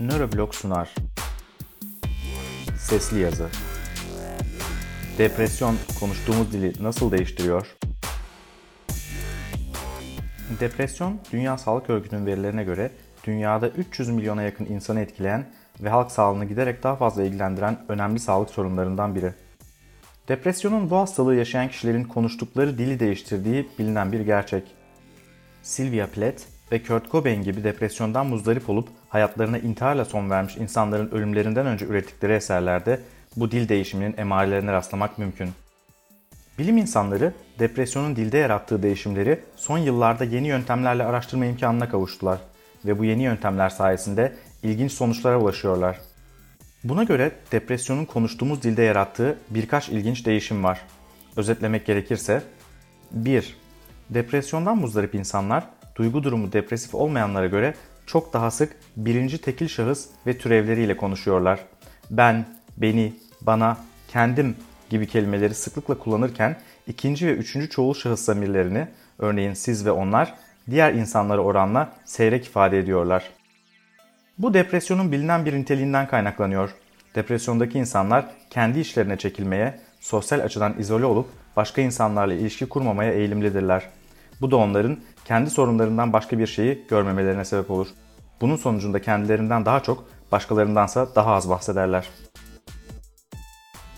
Nöroblog sunar. Sesli yazı. Depresyon konuştuğumuz dili nasıl değiştiriyor? Depresyon, Dünya Sağlık Örgütü'nün verilerine göre dünyada 300 milyona yakın insanı etkileyen ve halk sağlığını giderek daha fazla ilgilendiren önemli sağlık sorunlarından biri. Depresyonun bu hastalığı yaşayan kişilerin konuştukları dili değiştirdiği bilinen bir gerçek. Sylvia Plath ve Kurt Cobain gibi depresyondan muzdarip olup hayatlarına intiharla son vermiş insanların ölümlerinden önce ürettikleri eserlerde bu dil değişiminin emarelerine rastlamak mümkün. Bilim insanları depresyonun dilde yarattığı değişimleri son yıllarda yeni yöntemlerle araştırma imkanına kavuştular ve bu yeni yöntemler sayesinde ilginç sonuçlara ulaşıyorlar. Buna göre depresyonun konuştuğumuz dilde yarattığı birkaç ilginç değişim var. Özetlemek gerekirse 1. Depresyondan muzdarip insanlar duygu durumu depresif olmayanlara göre çok daha sık birinci tekil şahıs ve türevleriyle konuşuyorlar. Ben, beni, bana, kendim gibi kelimeleri sıklıkla kullanırken ikinci ve üçüncü çoğul şahıs zamirlerini, örneğin siz ve onlar, diğer insanlara oranla seyrek ifade ediyorlar. Bu depresyonun bilinen bir niteliğinden kaynaklanıyor. Depresyondaki insanlar kendi işlerine çekilmeye, sosyal açıdan izole olup başka insanlarla ilişki kurmamaya eğilimlidirler. Bu da onların kendi sorunlarından başka bir şeyi görmemelerine sebep olur. Bunun sonucunda kendilerinden daha çok, başkalarındansa daha az bahsederler.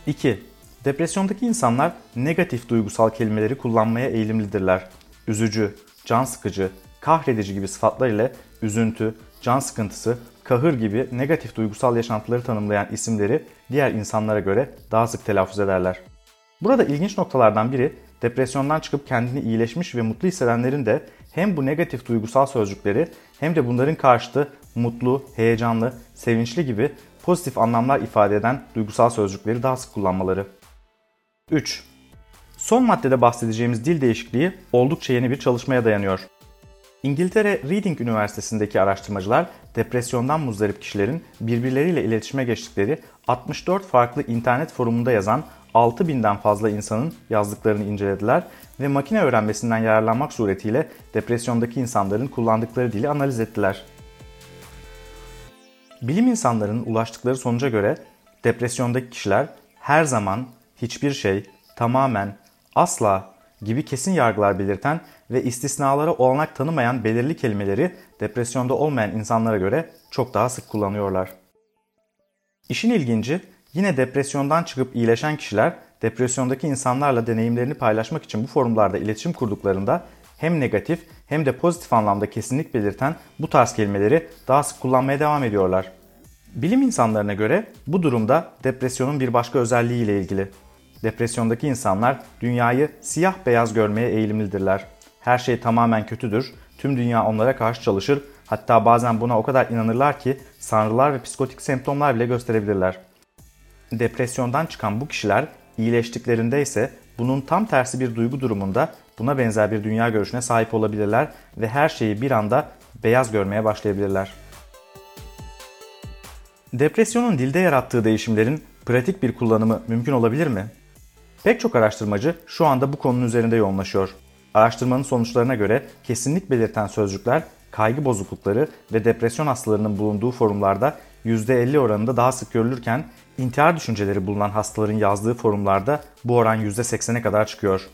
2. Depresyondaki insanlar negatif duygusal kelimeleri kullanmaya eğilimlidirler. Üzücü, can sıkıcı, kahredici gibi sıfatlar ile üzüntü, can sıkıntısı, kahır gibi negatif duygusal yaşantıları tanımlayan isimleri diğer insanlara göre daha sık telaffuz ederler. Burada ilginç noktalardan biri depresyondan çıkıp kendini iyileşmiş ve mutlu hissedenlerin de hem bu negatif duygusal sözcükleri hem de bunların karşıtı mutlu, heyecanlı, sevinçli gibi pozitif anlamlar ifade eden duygusal sözcükleri daha sık kullanmaları. 3. Son maddede bahsedeceğimiz dil değişikliği oldukça yeni bir çalışmaya dayanıyor. İngiltere Reading Üniversitesi'ndeki araştırmacılar depresyondan muzdarip kişilerin birbirleriyle iletişime geçtikleri 64 farklı internet forumunda yazan 6000'den fazla insanın yazdıklarını incelediler ve makine öğrenmesinden yararlanmak suretiyle depresyondaki insanların kullandıkları dili analiz ettiler. Bilim insanlarının ulaştıkları sonuca göre depresyondaki kişiler her zaman, hiçbir şey, tamamen, asla gibi kesin yargılar belirten ve istisnalara olanak tanımayan belirli kelimeleri depresyonda olmayan insanlara göre çok daha sık kullanıyorlar. İşin ilginci yine depresyondan çıkıp iyileşen kişiler depresyondaki insanlarla deneyimlerini paylaşmak için bu forumlarda iletişim kurduklarında hem negatif hem de pozitif anlamda kesinlik belirten bu tarz kelimeleri daha sık kullanmaya devam ediyorlar. Bilim insanlarına göre bu durumda depresyonun bir başka özelliği ile ilgili. Depresyondaki insanlar dünyayı siyah beyaz görmeye eğilimlidirler. Her şey tamamen kötüdür, tüm dünya onlara karşı çalışır, hatta bazen buna o kadar inanırlar ki sanrılar ve psikotik semptomlar bile gösterebilirler. Depresyondan çıkan bu kişiler iyileştiklerinde ise bunun tam tersi bir duygu durumunda buna benzer bir dünya görüşüne sahip olabilirler ve her şeyi bir anda beyaz görmeye başlayabilirler. Depresyonun dilde yarattığı değişimlerin pratik bir kullanımı mümkün olabilir mi? Pek çok araştırmacı şu anda bu konunun üzerinde yoğunlaşıyor. Araştırmanın sonuçlarına göre kesinlik belirten sözcükler kaygı bozuklukları ve depresyon hastalarının bulunduğu forumlarda %50 oranında daha sık görülürken intihar düşünceleri bulunan hastaların yazdığı forumlarda bu oran %80'e kadar çıkıyor.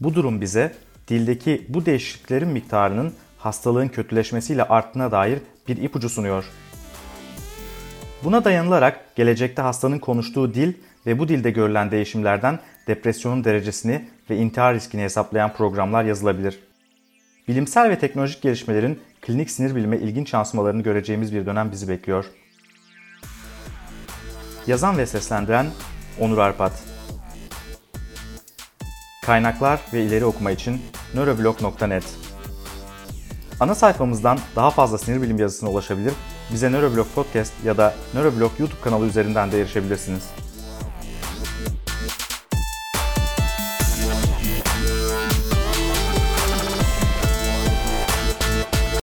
Bu durum bize dildeki bu değişikliklerin miktarının hastalığın kötüleşmesiyle arttığına dair bir ipucu sunuyor. Buna dayanılarak gelecekte hastanın konuştuğu dil ve bu dilde görülen değişimlerden depresyonun derecesini ve intihar riskini hesaplayan programlar yazılabilir. Bilimsel ve teknolojik gelişmelerin klinik sinir bilime ilginç yansımalarını göreceğimiz bir dönem bizi bekliyor. Yazan ve seslendiren Onur Arpat Kaynaklar ve ileri okuma için nöroblog.net Ana sayfamızdan daha fazla sinir bilim yazısına ulaşabilir, bize Nöroblog Podcast ya da Nöroblog YouTube kanalı üzerinden de erişebilirsiniz.